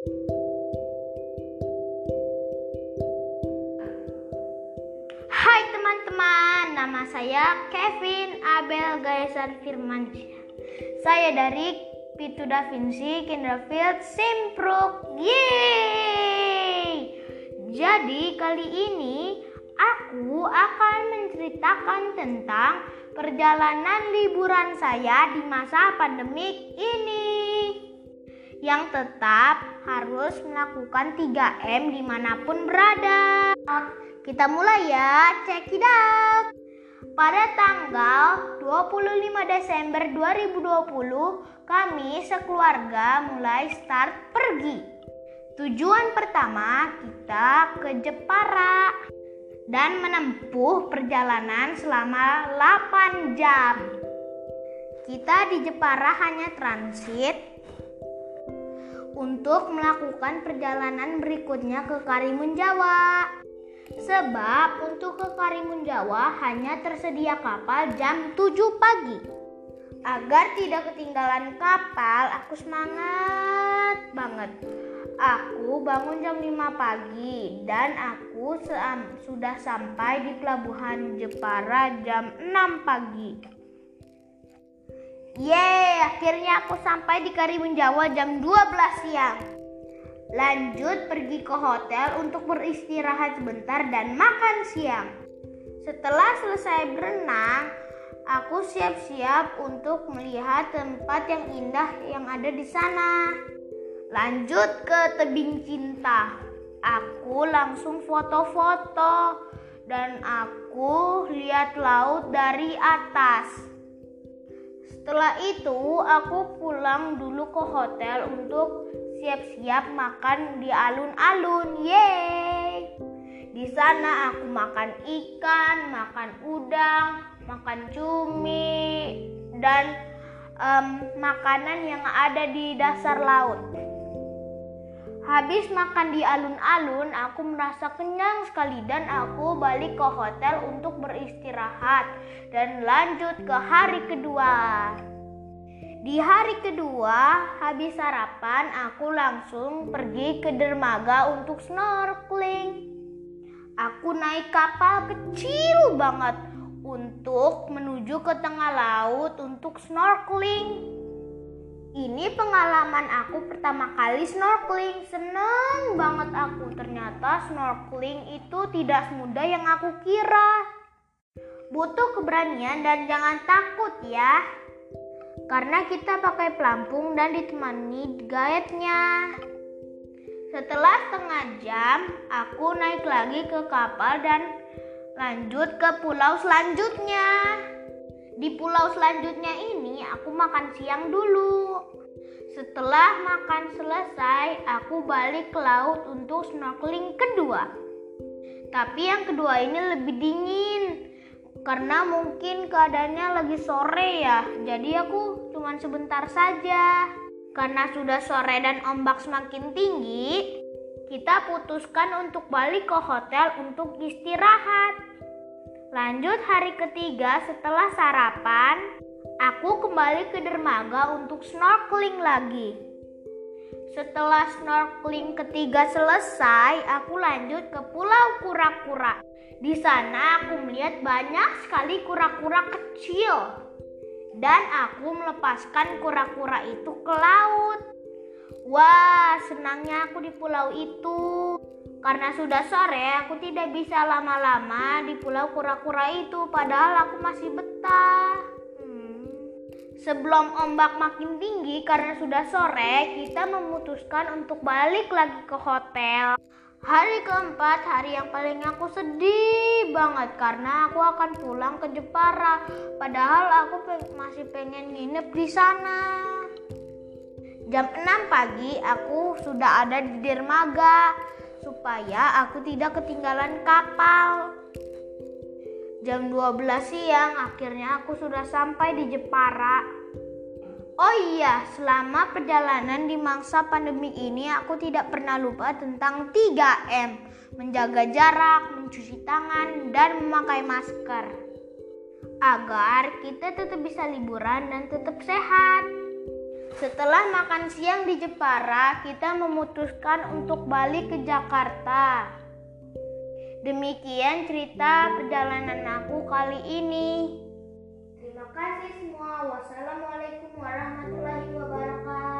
Hai teman-teman, nama saya Kevin Abel Gaesan Firmansyah. Saya dari Pitu Da Vinci Kinderfield Simpruk. Yeay! Jadi kali ini aku akan menceritakan tentang perjalanan liburan saya di masa pandemik ini. Yang tetap harus melakukan 3M di mana pun berada. Kita mulai ya, check it out. Pada tanggal 25 Desember 2020, kami sekeluarga mulai start pergi. Tujuan pertama kita ke Jepara dan menempuh perjalanan selama 8 jam. Kita di Jepara hanya transit untuk melakukan perjalanan berikutnya ke Karimun Jawa. Sebab untuk ke Karimun Jawa hanya tersedia kapal jam 7 pagi. Agar tidak ketinggalan kapal, aku semangat banget. Aku bangun jam 5 pagi dan aku sudah sampai di pelabuhan Jepara jam 6 pagi. Yeay, akhirnya aku sampai di Karimun Jawa jam 12 siang. Lanjut pergi ke hotel untuk beristirahat sebentar dan makan siang. Setelah selesai berenang, aku siap-siap untuk melihat tempat yang indah yang ada di sana. Lanjut ke tebing cinta. Aku langsung foto-foto dan aku lihat laut dari atas. Setelah itu, aku pulang dulu ke hotel untuk siap-siap makan di alun-alun. Yeay! Di sana aku makan ikan, makan udang, makan cumi, dan um, makanan yang ada di dasar laut. Habis makan di alun-alun, aku merasa kenyang sekali dan aku balik ke hotel untuk beristirahat dan lanjut ke hari kedua. Di hari kedua, habis sarapan, aku langsung pergi ke dermaga untuk snorkeling. Aku naik kapal kecil banget untuk menuju ke tengah laut untuk snorkeling. Ini pengalaman aku pertama kali snorkeling. Seneng banget aku. Ternyata snorkeling itu tidak semudah yang aku kira. Butuh keberanian dan jangan takut ya. Karena kita pakai pelampung dan ditemani guide-nya. Setelah setengah jam, aku naik lagi ke kapal dan lanjut ke pulau selanjutnya. Di pulau selanjutnya ini aku makan siang dulu. Setelah makan selesai, aku balik ke laut untuk snorkeling kedua. Tapi yang kedua ini lebih dingin karena mungkin keadaannya lagi sore ya. Jadi aku cuma sebentar saja. Karena sudah sore dan ombak semakin tinggi, kita putuskan untuk balik ke hotel untuk istirahat. Lanjut hari ketiga setelah sarapan, aku kembali ke dermaga untuk snorkeling lagi. Setelah snorkeling ketiga selesai, aku lanjut ke Pulau Kura-Kura. Di sana aku melihat banyak sekali kura-kura kecil. Dan aku melepaskan kura-kura itu ke laut. Wah, senangnya aku di pulau itu. Karena sudah sore, aku tidak bisa lama-lama di pulau kura-kura itu, padahal aku masih betah. Hmm. Sebelum ombak makin tinggi karena sudah sore, kita memutuskan untuk balik lagi ke hotel. Hari keempat, hari yang paling aku sedih banget karena aku akan pulang ke Jepara. Padahal aku pe masih pengen nginep di sana. Jam 6 pagi aku sudah ada di dermaga supaya aku tidak ketinggalan kapal. Jam 12 siang akhirnya aku sudah sampai di Jepara. Oh iya, selama perjalanan di masa pandemi ini aku tidak pernah lupa tentang 3M. Menjaga jarak, mencuci tangan, dan memakai masker. Agar kita tetap bisa liburan dan tetap sehat. Setelah makan siang di Jepara, kita memutuskan untuk balik ke Jakarta. Demikian cerita perjalanan aku kali ini. Terima kasih semua. Wassalamualaikum warahmatullahi wabarakatuh.